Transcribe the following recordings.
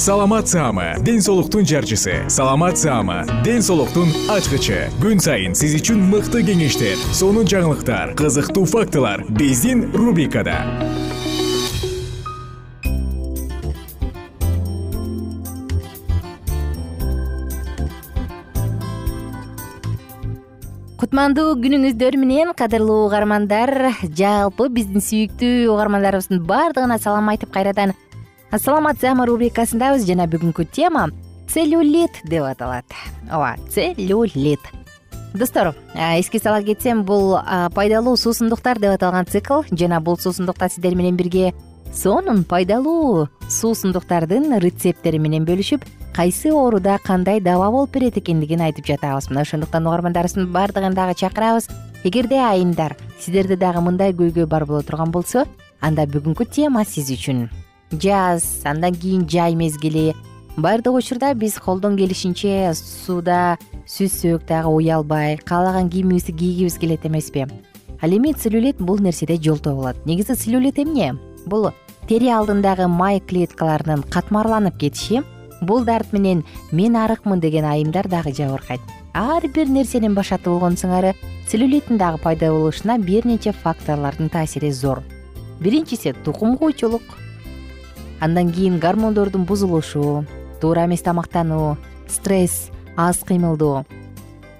саламат саама ден соолуктун жарчысы. Саламат саама ден соолуктун ачкычы. Күн сайын сиз үчүн мыкты кеңештер сонун жаңылыктар кызыктуу фактылар биздин рубрикада. Кутмандуу күнүңүздөр менен кадырлуу угармандар. Жалпы биздин сүйүктүү угармандарыбыздын баардыгына салам айтып кайрадан ассаламатсызамы рубрикасындабыз жана бүгүнкү тема целлюлит деп аталат. Ооба целлюлит. Достор эске сала кетсем бул пайдалуу суусундуктар деп аталган цикл жана бул суусундукта сиздер менен бирге сонун пайдалуу суусундуктардын рецепттери менен бөлүшүп кайсы ооруда кандай daба болуп берет экендигин айтып жатабыз. Мына ошондуктан угармандарыбыздын баардыгын дагы чакырабыз. Эгерде айымдар сиздерде дагы мындай көйгөй бар боло турган болсо анда бүгүнкү тема сиз үчүн жаз андан кийин жай мезгили. Баардык учурда биз колдон келишинче сууда сүзсөк дагы уялбай каалаган кийимибизди кийгибиз келет эмеспи. Ал эми целлюлит бул нерседе жолтоо болот. Негизи целлюлит эмне? Бул тери алдындагы май клеткаларынын катмарланып кетиши бул дарт менен мен арыкмын деген айымдар дагы жабыркайт. Ар бир нерсенин башаты болгон сыңары целлюлиттин дагы пайда болушуна бир нече факторлордун таасири зор. Биринчиси тукум куучулук андан кийин гормондордун бузулушу туура эмес тамактануу стресс аз кыймылдоо.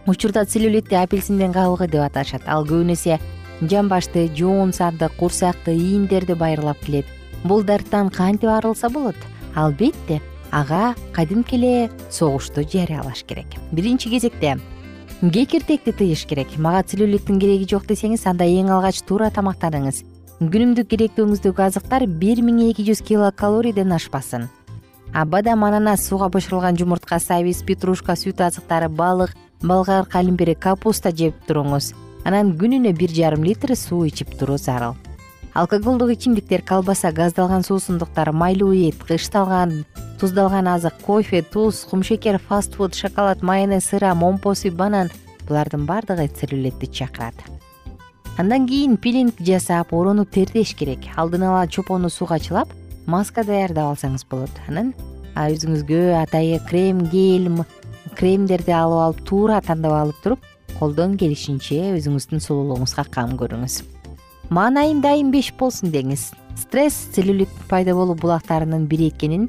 Учурда целлюлитти апельсиндин кабыгы деп аташат. Ал көбүн эсе жамбашты жоон сандык курсакты ийиндерди байырлап келет. Бул дарттан кантип арылса болот? Албетте ага кадимки эле согушту жарыялаш керек. Биринчи кезекте кекиртекти тыйыш керек. Мага целлюлиттин кереги жок десеңиз анда эң алгач туура тамактаныңыз күнүмдүк керектөөңүздөгү азыктар бир миң эки жүз килокалорийден ашпасын. Бадам ананас сууга бышырылган жумуртка сабиз петрушка сүт азыктары балык болгар калимпири капуста жеп туруңуз. Анан күнүнө бир жарым литр суу ичип туруу зарыл. Алкоголдук ичимдиктер колбаса газдалган суусундуктар майлуу эт кышталган туздалган азык кофе туз кумшекер фаст фуд шоколад майонез сыра момпосүй банан булардын баардыгы целлюлитти чакырат андан кийин пилинг жасап оронуп тертеш керек. Алдын ала чопону сууга чылап маска даярдап алсаңыз болот. Анан өзүңүзгө атайы крем гель кремдерди алып алып туура тандап алып туруп колдон келишинче өзүңүздүн сулуулугуңузга кам көрүңүз. Маанайым дайым беш болсун деңиз. Стресс целлюлит пайда болуу булактарынын бири экенин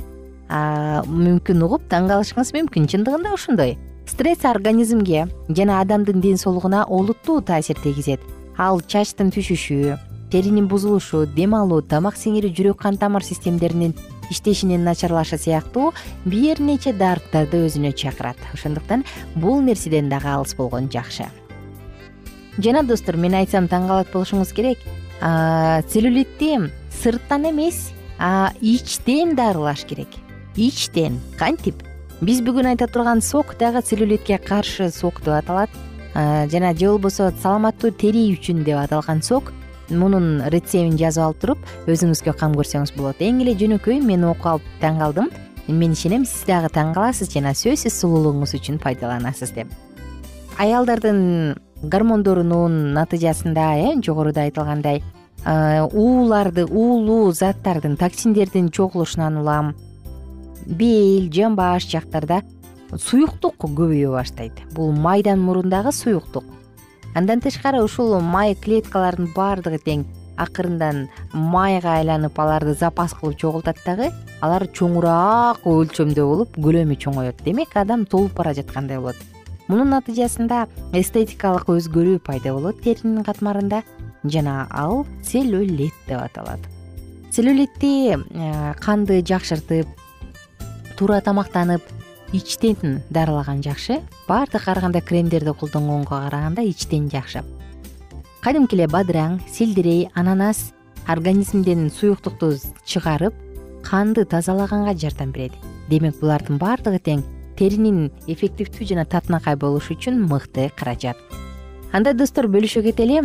мүмкүн угуп таң калышыңыз мүмкүн. Чындыгында ошондой стресс организмге жана адамдын ден соолугуна олуттуу таасир тийгизет ал чачтын түшүшү теринин бузулушу дем алуу тамак сиңирүү жүрөк кан тамыр системдеринин иштешинин начарлашы сыяктуу бир нече дарттарды өзүнө чакырат. Ошондуктан бул нерседен дагы алыс болгон жакшы. Жана достор мен айтсам таң калат болушуңуз керек. Целлюлитти сырттан эмес ичтен дарылаш керек. Ичтен кантип? Биз бүгүн айта турган сок дагы целлюлитке каршы сок деп аталат жана же болбосо саламаттуу тери үчүн деп аталган сок мунун рецептин жазып алып туруп өзүңүзгө кам көрсөңүз болот. Эң эле жөнөкөй мен окуп алып таң калдым мен ишенем сиз дагы таң каласыз жана сөзсүз сулуулугуңуз үчүн пайдаланасыз деп. Аялдардын гормондорунун натыйжасында э жогоруда айтылгандай ууларды уулуу заттардын токсиндердин чогулушунан улам. Бел жамбаш жактарда суюктук көбөйө баштайт. Бул майдан мурундагы суюктук. Андан тышкары ушул май клеткаларынын баардыгы тең. Акырындан майга айланып аларды запас кылып чогултат дагы алар чоңураак өлчөмдө болуп көлөмү чоңоет. Демек адам толуп бара жаткандай болот. Мунун натыйжасында эстетикалык өзгөрүү пайда болот теринин катмарында. Жана ал целлюлит деп аталат. Целлюлитти э, канды жакшыртып туура тамактанып ичтен дарылаган жакшы баардык ар кандай кремдерди колдонгонго караганда ичтен жакшы. Кадимки эле бадыраң селдирей ананас организмден суюктукту чыгарып канды тазалаганга жардам берет. Демек булардын баардыгы тең теринин эффективдүү жана татынакай болушу үчүн мыкты каражат. Анда достор бөлүшө кетели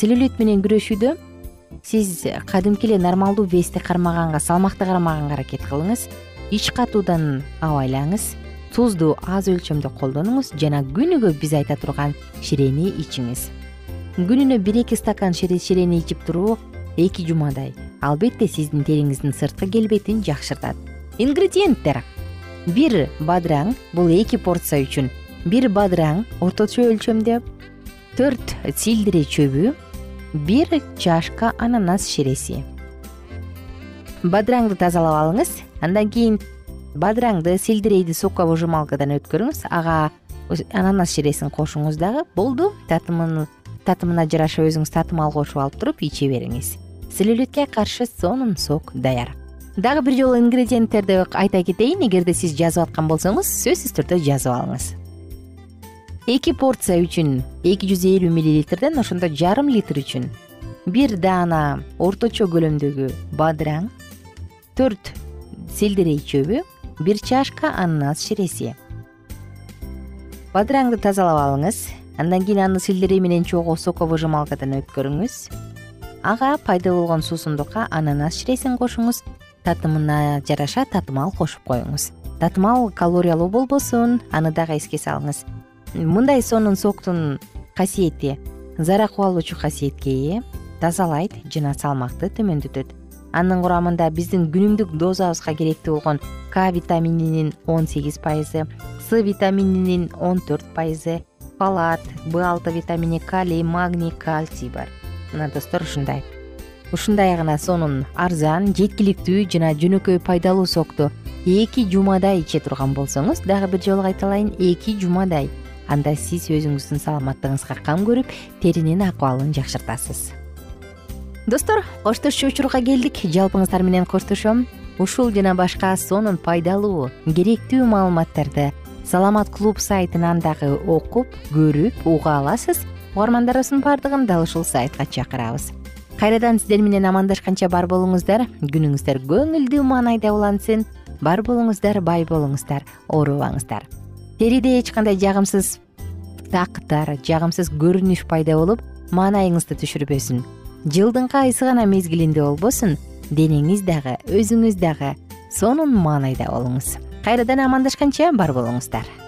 целлюлит менен күрөшүүдө сиз кадимки эле нормалдуу вести кармаганга салмакты кармаганга аракет кылыңыз ич катуудан абайлаңыз тузду аз өлчөмдө колдонуңуз жана күнүгө биз айта турган ширени ичиңиз. Күнүнө бир эки стакан ширени ичип туруу эки жумадай. Албетте сиздин териңиздин сырткы келбетин жакшыртат. Ингредиенттер. Бир бадыраң бул эки порция үчүн. Бир бадыраң орточо өлчөмдө. Төрт селдирей чөбү. Бир чашка ананас ширеси бадыраңды тазалап алыңыз. Андан кийин бадыраңды селдирейди соковыжималкадан өткөрүңүз. Ага ананас ширесин кошуңуз дагы. Болду. Татымына жараша өзүңүз татымал кошуп алып туруп иче бериңиз. Целлюлитке каршы сонун сок даяр. Дагы бир жолу ингредиенттерди айта кетейин. Эгерде сиз жазып аткан болсоңуз сөзсүз түрдө жазып алыңыз. Эки порция үчүн эки жүз элүү миллилитрден ошондо жарым литр үчүн бир даана орточо көлөмдөгү бадыраң төрт селдирей чөбү бир чашка ананас ширеси. Бадыраңды тазалап алыңыз. Андан кийин аны селдирей менен чогуу соковыжималкадан өткөрүңүз. Ага пайда болгон суусундукка ананас ширесин кошуңуз. Татымына жараша татымал кошуп коюңуз. Татымал калориялуу болбосун аны дагы эске салыңыз. Мындай сонун соктун касиети заракуу алуучу касиетке ээ тазалайт жана салмакты төмөндөтөт анын курамында биздин күнүмдүк дозабызга керектүү болгон к витамининин он сегиз пайызы с витамининин он төрт пайызы фалат б алты витамини калий магний кальций бар. Мына достор ушундай. Ушундай гана сонун арзан жеткиликтүү жана жөнөкөй пайдалуу сокту эки жумадай иче турган болсоңуз дагы бир жолу кайталайын эки жумадай. Анда сиз өзүңүздүн саламаттыгыңызга кам көрүп теринин акыбалын жакшыртасыз достор коштошчу учурга келдик. Жалпыңыздар менен коштошом. Ушул жана башка сонун пайдалуу керектүү маалыматтарды саламат клуб сайтынан дагы окуп көрүп уга аласыз. Угармандарыбыздын баардыгын дал ушул сайтка чакырабыз. Кайрадан сиздер менен амандашканча бар болуңуздар. Күнүңүздөр көңүлдүү маанайда улансын. Бар болуңуздар бай болуңуздар оорубаңыздар. Териде эч кандай жагымсыз такыттар жагымсыз көрүнүш пайда болуп маанайыңызды түшүрбөсүн жылдын кайсы гана мезгилинде болбосун денеңиз дагы өзүңүз дагы сонун маанайда болуңуз. Кайрадан амандашканча бар болуңуздар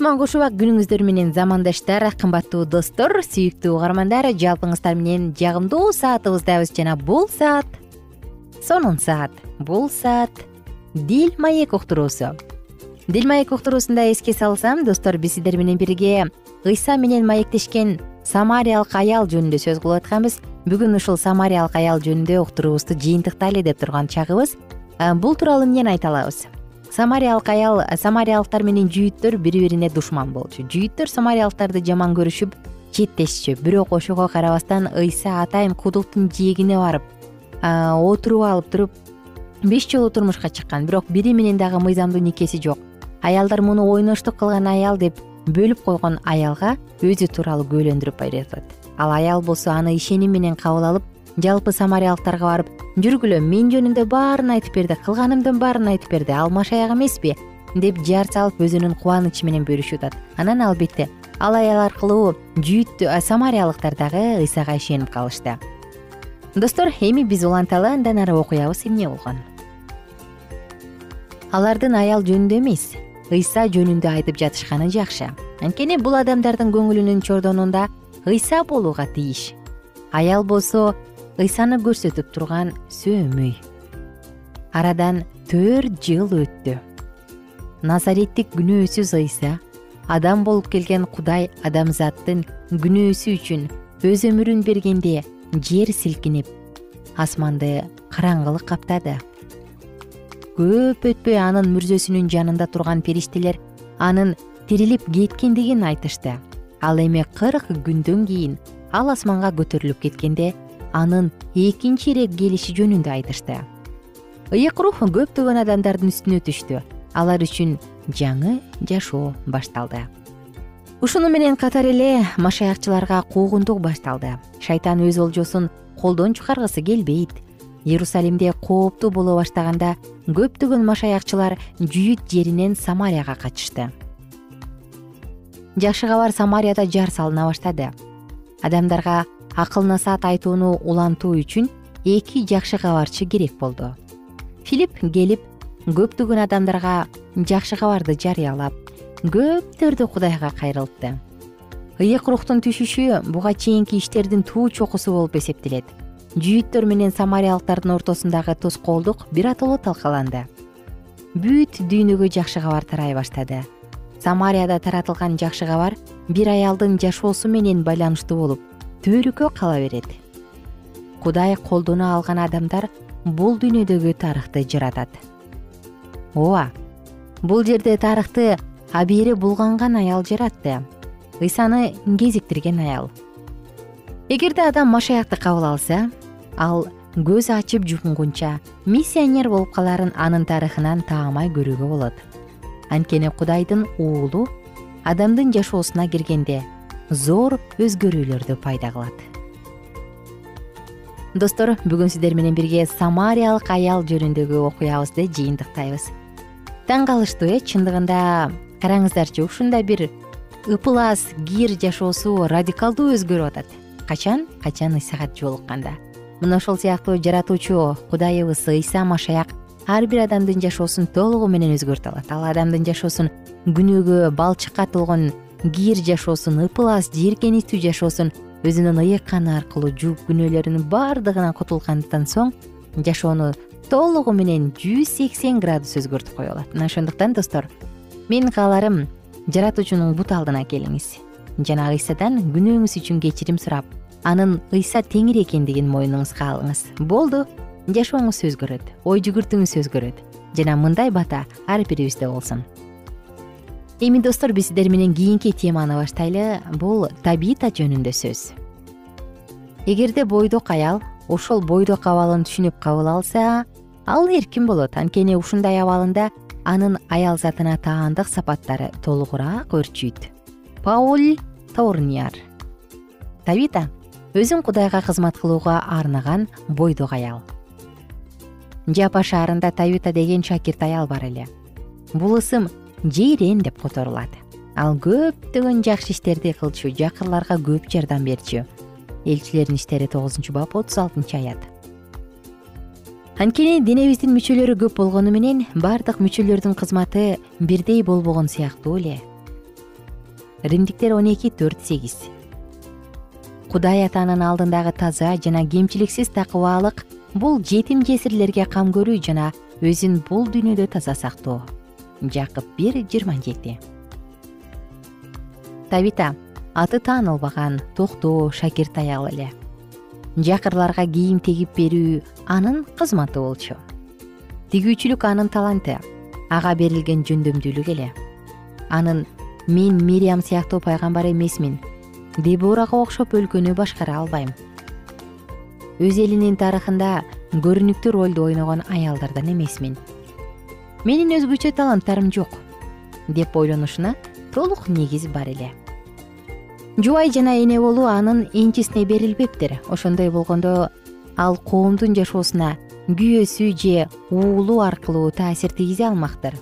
кутман куш убак күнүңүздөр менен замандаштар кымбаттуу достор сүйүктүү угармандар жалпыңыздар менен жагымдуу саатыбыздабыз жана бул саат сонун саат бул саат. Дил маек уктуруусу. Дил маек уктуруусунда эске салсам достор биз сиздер менен бирге ыйса менен маектешкен самариялык аял жөнүндө сөз кылып атканбыз. Бүгүн ушул самариялык аял жөнүндө уктуруубузду жыйынтыктайлы деп турган чагыбыз. Бул тууралуу эмнени айта алабыз самариялык аял самариялыктар менен жүйүттөр бири бирине душман болчу. Жүйүттөр самариялыктарды жаман көрүшүп четтешчү. Бирок ошого карабастан ыйса атайын кудуктун жээгине барып отуруп алып туруп беш жолу турмушка чыккан. Бирок бири менен дагы мыйзамдуу никеси жок. Аялдар муну ойноштук кылган аял деп бөлүп койгон аялга өзү тууралуу күбөлөндүрүп айтат ал аял болсо аны ишеним менен кабыл алып жалпы самариялыктарга барып жүргүлө мен жөнүндө баарын айтып берди кылганымдын баарын айтып берди ал машаяк эмеспи? Деп жар салып өзүнүн кубанычы менен бөлүшүп атат. Анан албетте ал аял аркылуу самариялыктар дагы ыйсага ишенип калышты. Достор эми биз уланталы андан ары окуябыз эмне болгон? Алардын аял жөнүндө эмес ыйса жөнүндө айтып жатышканы жакшы. Анткени бул адамдардын көңүлүнүн чордонунда ыйса болууга тийиш. Аял болсо ыйсаны көрсөтүп турган сөөмөй. Арадан төрт жыл өттү. Назареттик күнөөсүз ыйса адам болуп келген кудай адамзаттын күнөөсү үчүн өз өмүрүн бергенде жер силкинип асманды караңгылык каптады. Көп өтпөй анын мүрзөсүнүн жанында турган периштелер анын тирилип кеткендигин айтышты. Ал эми кырк күндөн кийин ал асманга көтөрүлүп кеткенде анын экинчи ирет келиши жөнүндө айтышты. Ыйык рух көптөгөн адамдардын үстүнө түштү. Алар үчүн жаңы жашоо башталды. Ушуну менен катар эле машаякчыларга куугунтук башталды. Шайтан өз олжосун колдон чыгаргысы келбейт. Иерусалимде кооптуу боло баштаганда көптөгөн машаякчылар жүйүт жеринен самарияга качышты жакшы кабар самарияда жар салына баштады. Адамдарга акыл насаат айтууну улантуу үчүн эки жакшы кабарчы керек болду. Филипп келип көптөгөн адамдарга жакшы кабарды жарыялап көптөрдү кудайга кайрылтты. Ыйык рухтун түшүшү буга чейинки иштердин туу чокусу болуп эсептелет. Жүйүттөр менен самариялыктардын ортосундагы тоскоолдук биротоло талкаланды. Бүт дүйнөгө жакшы кабар тарай баштады. Самарияда таратылган жакшы кабар бир аялдын жашоосу менен байланыштуу болуп төөрүккө кала берет. Кудай колдоно алган адамдар бул дүйнөдөгү тарыхты жаратат ооба бул жерде тарыхты абийири булганган аял жаратты ыйсаны кезиктирген аял. Эгерде адам машаякты кабыл алса ал көз ачып жумгунча миссионер болуп каларын анын тарыхынан таамай көрүүгө болот. Анткени кудайдын уулу адамдын жашоосуна киргенде зор өзгөрүүлөрдү пайда кылат. Достор бүгүн сиздер менен бирге самариялык аял жөнүндөгү окуябызды жыйынтыктайбыз. Таң калыштуу э чындыгында караңыздарчы ушундай бир ыпылас кир жашоосу радикалдуу өзгөрүп атат. Качан? Качан ыйсага жолукканда? Мына ошол сыяктуу жаратуучу кудайыбыз ыйса машаяк ар бир адамдын жашоосун толугу менен өзгөртө алат. Ал адамдын жашоосун күнөөгө балчыкка толгон кир жашоосун ыпылас жийиркеничтүү жашоосун өзүнүн ыйык каны аркылуу жууп күнөөлөрүнүн баардыгынан кутулгандан соң жашоону толугу менен жүз сексен градус өзгөртүп кое алат. Мына ошондуктан достор менин кааларым жаратуучунун бут алдына келиңиз. Жана ыйсадан күнөөңүз үчүн кечирим сурап анын ыйса теңир экендигин мойнуңузга алыңыз болду жашооңуз өзгөрөт ой жүгүртүүңүз өзгөрөт жана мындай бата ар бирибизде болсун эми достор биз сиздер менен кийинки теманы баштайлы. Бул табита жөнүндө сөз. Эгерде бойдок аял ошол бойдок абалын түшүнүп кабыл алса ал эркин болот. Анткени ушундай абалында анын аял затына таандык сапаттары толугураак өрчүйт. Пауль торнияр табита өзүн кудайга кызмат кылууга арнаган бойдок аял. Жапа шаарында табита деген шакирт аял бар эле. Бул ысым жейрен деп которулат ал көптөгөн жакшы иштерди кылчу жакырларга көп жардам берчү. Элчилердин иштери тогузунчу бап отуз алтынчы аят. Анткени денебиздин мүчөлөрү көп болгону менен баардык мүчөлөрдүн кызматы бирдей болбогон сыяктуу эле. Римдиктер он эки төрт сегиз. Кудай атанын алдындагы таза жана кемчиликсиз такыбаалык бул жетим жесирлерге кам көрүү жана өзүн бул дүйнөдө таза сактоо жакып бир жыйырма жети. Табита аты таанылбаган токтоо шакирт аял эле. Жакырларга кийим тегип берүү анын кызматы болчу. Тигүүчүлүк анын таланты ага берилген жөндөмдүүлүк эле. Анын мен мириям сыяктуу пайгамбар эмесмин дебурага окшоп өлкөнү башкара албайм өз элинин тарыхында көрүнүктүү ролду ойногон аялдардан эмесмин менин өзгөчө таланттарым жок деп ойлонушуна толук негиз бар эле. Жубай жана эне болуу анын энчисине берилбептир. Ошондой болгондо ал коомдун жашоосуна күйөөсү же уулу аркылуу таасир тийгизе алмактыр.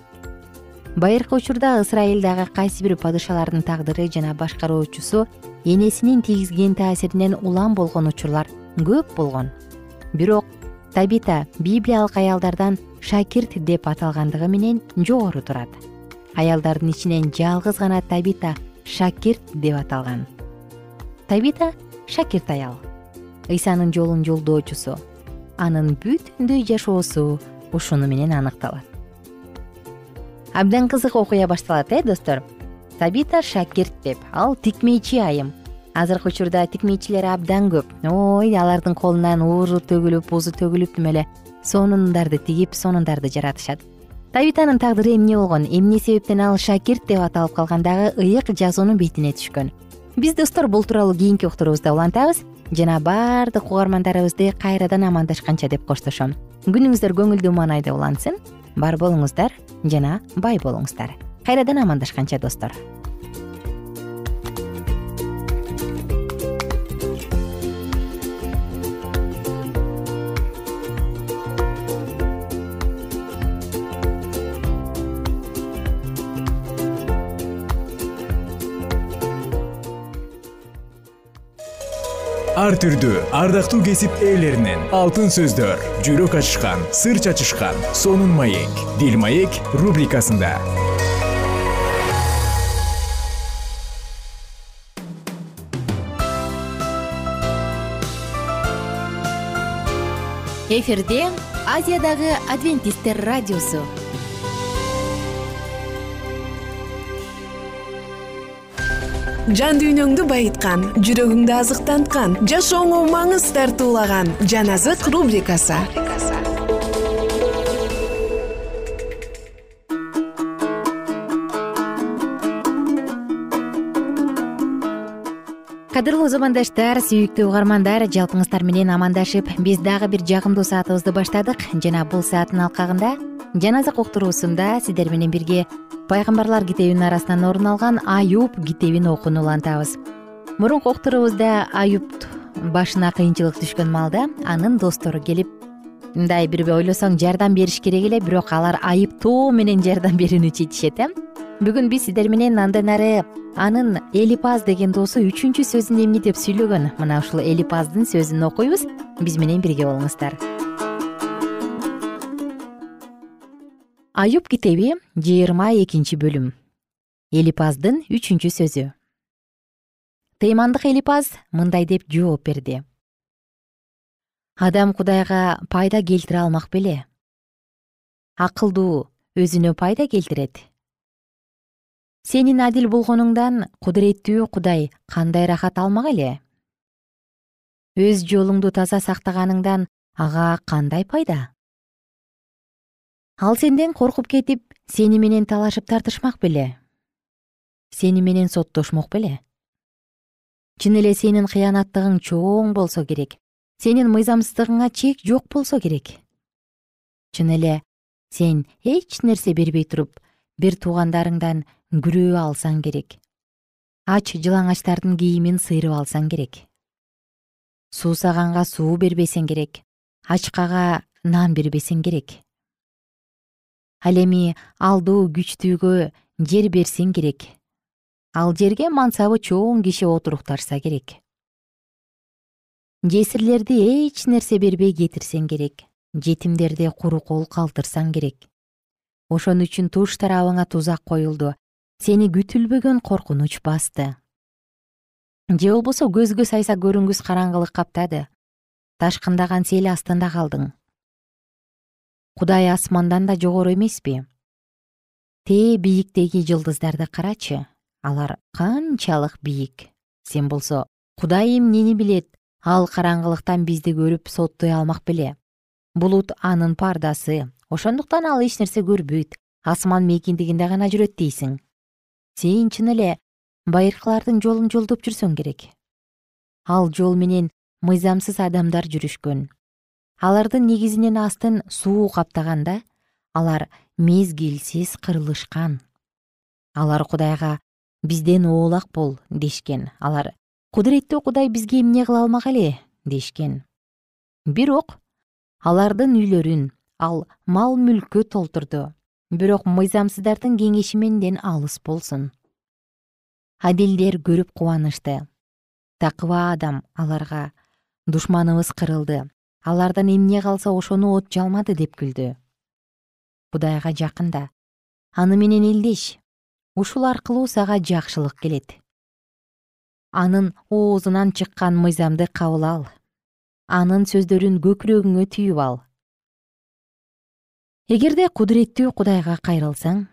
Байыркы учурда ысрайылдагы кайсы бир падышалардын тагдыры жана башкаруучусу энесинин тийгизген таасиринен улам болгон учурлар көп болгон. Бирок табита библиялык аялдардан шакирт деп аталгандыгы менен жогору турат. Аялдардын ичинен жалгыз гана табита шакирт деп аталган. Табита шакирт аял. Ыйсанын жолун жолдоочусу анын бүтүндөй жашоосу ушуну менен аныкталат. Абдан кызык окуя башталат э достор? Табита шакирт деп. Ал тикмейчи айым. Азыркы учурда тикмейчилер абдан көп. Ой алардын колунан ууру төгүлүп бузу төгүлүп тим эле сонундарды тигип сонундарды жаратышат. Табитанын тагдыры эмне болгон? Эмне себептен ал шакирт деп аталып калган дагы ыйык жазуунун бетине түшкөн. Биз достор бул тууралуу кийинки уктуруубузда улантабыз. Жана баардык угармандарыбызды кайрадан амандашканча деп коштошом. Күнүңүздөр көңүлдүү маанайда улансын. Бар болуңуздар жана бай болуңуздар. Кайрадан амандашканча достор ар түрдүү ардактуу кесип ээлеринен алтын сөздөр жүрөк ачышкан сыр чачышкан сонун маек дил маек рубрикасында. Эфирде азиядагы адвентисттер радиосу жан дүйнөңдү байыткан жүрөгүңдү азыктанткан жашооңо маңыз тартуулаган жан азык рубрикасы. Кадырлуу замандаштар сүйүктүү угармандар жалпыңыздар менен амандашып биз дагы бир жагымдуу саатыбызды баштадык. Жана бул сааттын алкагында жан азык уктуруусунда сиздер менен бирге пайгамбарлар китебинин арасынан орун алган аюб китебин окууну улантабыз. Мурунку уктуруубузда аюб башына кыйынчылык түшкөн маалда анын достору келип мындай бир ойлосоң жардам бериш керек эле бирок алар айыптоо менен жардам берүүнү чечишет э? Бүгүн биз сиздер менен андан ары анын элипаз деген досу үчүнчү сөзүн эмне деп сүйлөгөн. Мына ушул элипаздын сөзүн окуйбуз биз менен бирге болуңуздар аюп китеби жыйырма экинчи бөлүм. Элипаздын үчүнчү сөзү. Тыймандык элипаз мындай деп жооп берди. Адам кудайга пайда келтире алмак беле. Акылдуу өзүнө пайда келтирет. Сенин адил болгонуңдан кудуреттүү кудай кандай рахат алмак эле? Өз жолуңду таза сактаганыңдан ага кандай пайда ал сенден коркуп кетип сени менен талашып тартышмак беле. Сени менен соттошмок беле. Чын эле сенин кыянаттыгың чоң болсо керек. Сенин мыйзамсыздыгыңа чек жок болсо керек. Чын эле сен эч нерсе бербей туруп бир туугандарыңдан күрөө алсаң керек. Ач жылаңачтардын кийимин сыйрып алсаң керек. Суусаганга суу бербесең керек. Ачкага нан бербесең керек ал эми алдуу күчтүүгө жер берсең керек. Ал жерге мансабы чоң киши отурукташса керек. Жесирлерди эч нерсе бербей кетирсең керек. Жетимдерди куру кол калтырсаң керек. Ошон үчүн туш тарабыңа тузак коюлду. Сени күтүлбөгөн коркунуч басты. Же болбосо көзгө сайса көрүнгүс караңгылык каптады. Ташкындаган сел астында калдың кудай асмандан да жогору эмеспи? Тээ бийиктеги жылдыздарды карачы. Алар канчалык бийик сен болсо кудай эмнени билет? Ал караңгылыктан бизди көрүп соттой алмак беле. Булут анын пардасы. Ошондуктан ал эч нерсе көрбөйт. Асман мейкиндигинде гана жүрөт дейсиң. Сен чын эле байыркылардын жолун жолдоп жүрсөң керек. Ал жол менен мыйзамсыз адамдар жүрүшкөн алардын негизинин астын суу каптаганда алар мезгилсиз кырылышкан. Алар кудайга бизден оолак бол дешкен. Алар кудуреттүү кудай бизге эмне кыла алмак эле? дешкен. Бирок алардын үйлөрүн ал мал мүлккө толтурду. Бирок мыйзамсыздардын кеңеши менден алыс болсун. Адилдер көрүп кубанышты. Такыба адам аларга душманыбыз кырылды алардан эмне калса ошону от жалмады деп күлдү. Кудайга жакында. Аны менен элдеш. Ушул аркылуу сага жакшылык келет. Анын оозунан чыккан мыйзамды кабыл ал. Анын сөздөрүн көкүрөгүңө түйүп ал. Эгерде кудуреттүү кудайга кайрылсаң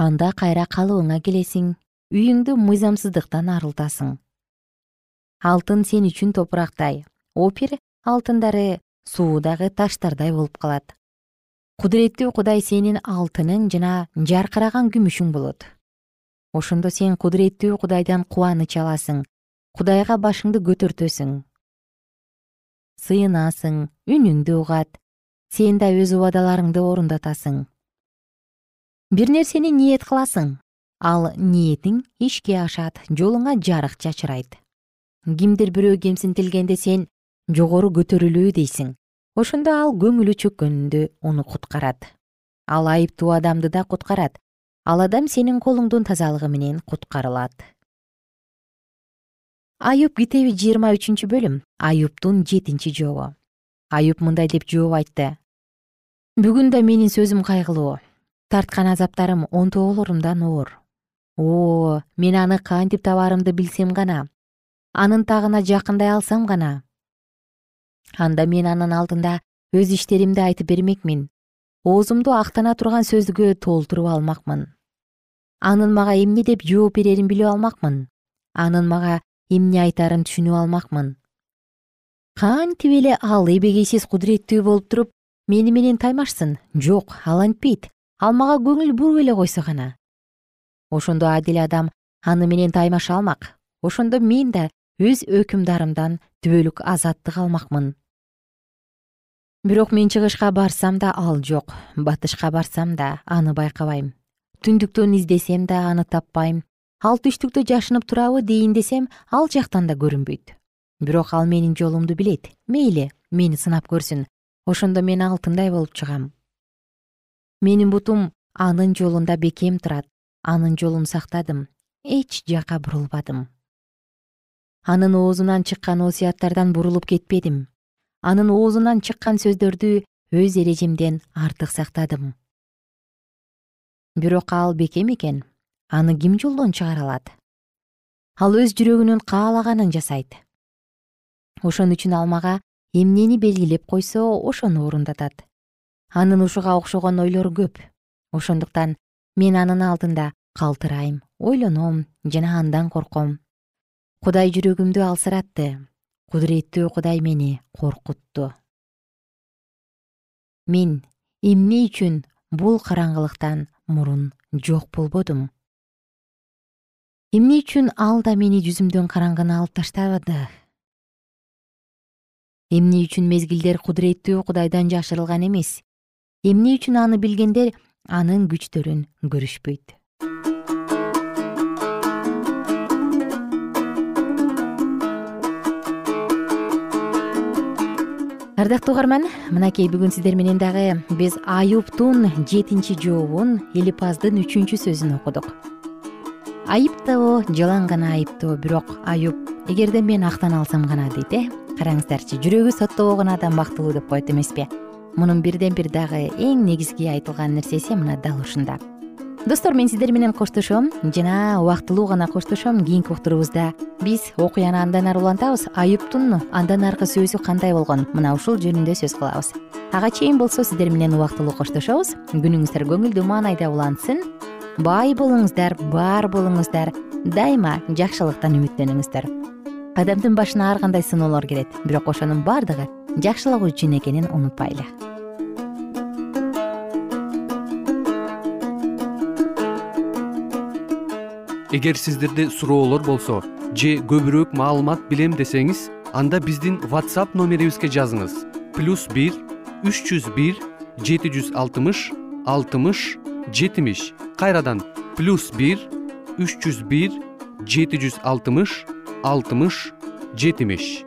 анда кайра калыбыңа келесиң үйүңдү мыйзамсыздыктан арылтасың. Алтын сен үчүн топурактай. Опир алтындары суудагы таштардай болуп калат. Кудуреттүү кудай сенин алтының жана жаркыраган күмүшүң болот. Ошондо сен кудуреттүү кудайдан кубаныч аласың кудайга башыңды көтөртөсүң. Сыйынасың үнүңдү угат сен да өз убадаларыңды орундатасың бир нерсени ниет кыласың ал ниетиң ишке ашат жолуңа жарык чачырайт. Кимдир бирөө кемсинтилгенде сен жогору көтөрүлүү дейсиң. Ошондо ал көңүлү чөккөндө аны куткарат. Ал айыптуу адамды да куткарат. Ал адам сенин колуңдун тазалыгы менен куткарылат. Аюп китеби жыйырма үчүнчү бөлүм. Аюптун жетинчи жообу. Аюп мындай деп жооп айтты. Бүгүн да менин сөзүм кайгылуу. Тарткан азаптарым онтоолорумдан оор. О мен аны кантип табаарымды билсем гана? Анын тагына жакындай алсам гана анда мен анын алдында өз иштеримди айтып бермекмин. Оозумду актана турган сөзгө толтуруп алмакмын. Анын мага эмне деп жооп берерин билип алмакмын. Анын мага эмне айтаарын түшүнүп алмакмын. Кантип эле ал эбегейсиз кудуреттүү болуп туруп мени менен таймашсын? Жок ал антпейт. Ал мага көңүл буруп эле койсо гана. Ошондо адил адам аны менен таймаша алмак. Ошондо мен да өз өкүмдарымдан түбөлүк азаттык алмакмын бирок мен чыгышка барсам да ал жок. Батышка барсам да аны байкабайм. Түндүктөн издесем да аны таппайм. Ал түштүктө жашынып турабы дейин десем ал жактан да көрүнбөйт. Бирок ал менин жолумду билет. Мейли мени сынап көрсүн. Ошондо мен алтындай болуп чыгам. Менин бутум анын жолунда бекем турат. Анын жолун сактадым. Эч жака бурулбадым. Анын оозунан чыккан осуяттардан бурулуп кетпедим анын оозунан чыккан сөздөрдү өз эрежемден артык сактадым. Бирок ал бекем экен аны ким жолдон чыгара алат? Ал өз жүрөгүнүн каалаганын жасайт. Ошон үчүн ал мага эмнени белгилеп койсо ошону орундатат. Анын ушуга окшогон ойлору көп. Ошондуктан мен анын алдында калтырайм ойлоном жана андан корком. Кудай жүрөгүмдү алсыратты кудуреттүү кудай мени коркутту мен эмне үчүн бул караңгылыктан мурун жок болбодум? Эмне үчүн ал да мени жүзүмдөн караңгыны алып таштабады эмне үчүн мезгилдер кудуреттүү кудайдан жашырылган эмес? Эмне үчүн аны билгендер? Анын күчтөрүн көрүшпөйт ардактуу угарман мынакей бүгүн сиздер менен дагы биз аюптун жетинчи жообун элипаздын үчүнчү сөзүн окудук. Айыптоо жалаң гана айыптоо бирок аюп эгерде мен актаналсам гана дейт э? Караңыздарчы жүрөгү соттобогон адам бактылуу деп коет эмеспи? Мунун бирден бир дагы эң негизги айтылган нерсеси мына дал ушунда достор мен сиздер менен коштошом. Жана убактылуу гана коштошом кийинки уктуруубузда. Биз окуяны андан ары улантабыз. Айыптун андан аркы сөзү кандай болгон? Мына ушул жөнүндө сөз кылабыз. Ага чейин болсо сиздер менен убактылуу коштошобуз. Күнүңүздөр көңүлдүү маанайда улансын. Бай болуңуздар бар болуңуздар. Дайыма жакшылыктан үмүттөнүңүздөр. Адамдын башына ар кандай сыноолор келет. Бирок ошонун баардыгы жакшылык үчүн экенин унутпайлы эгер сиздерде суроолор болсо же көбүрөөк маалымат билем десеңиз анда биздин whatsapp номерибизге жазыңыз. Плюс бир үч жүз бир жети жүз алтымыш алтымыш жетимиш. Кайрадан плюс бир үч жүз бир жети жүз алтымыш алтымыш жетимиш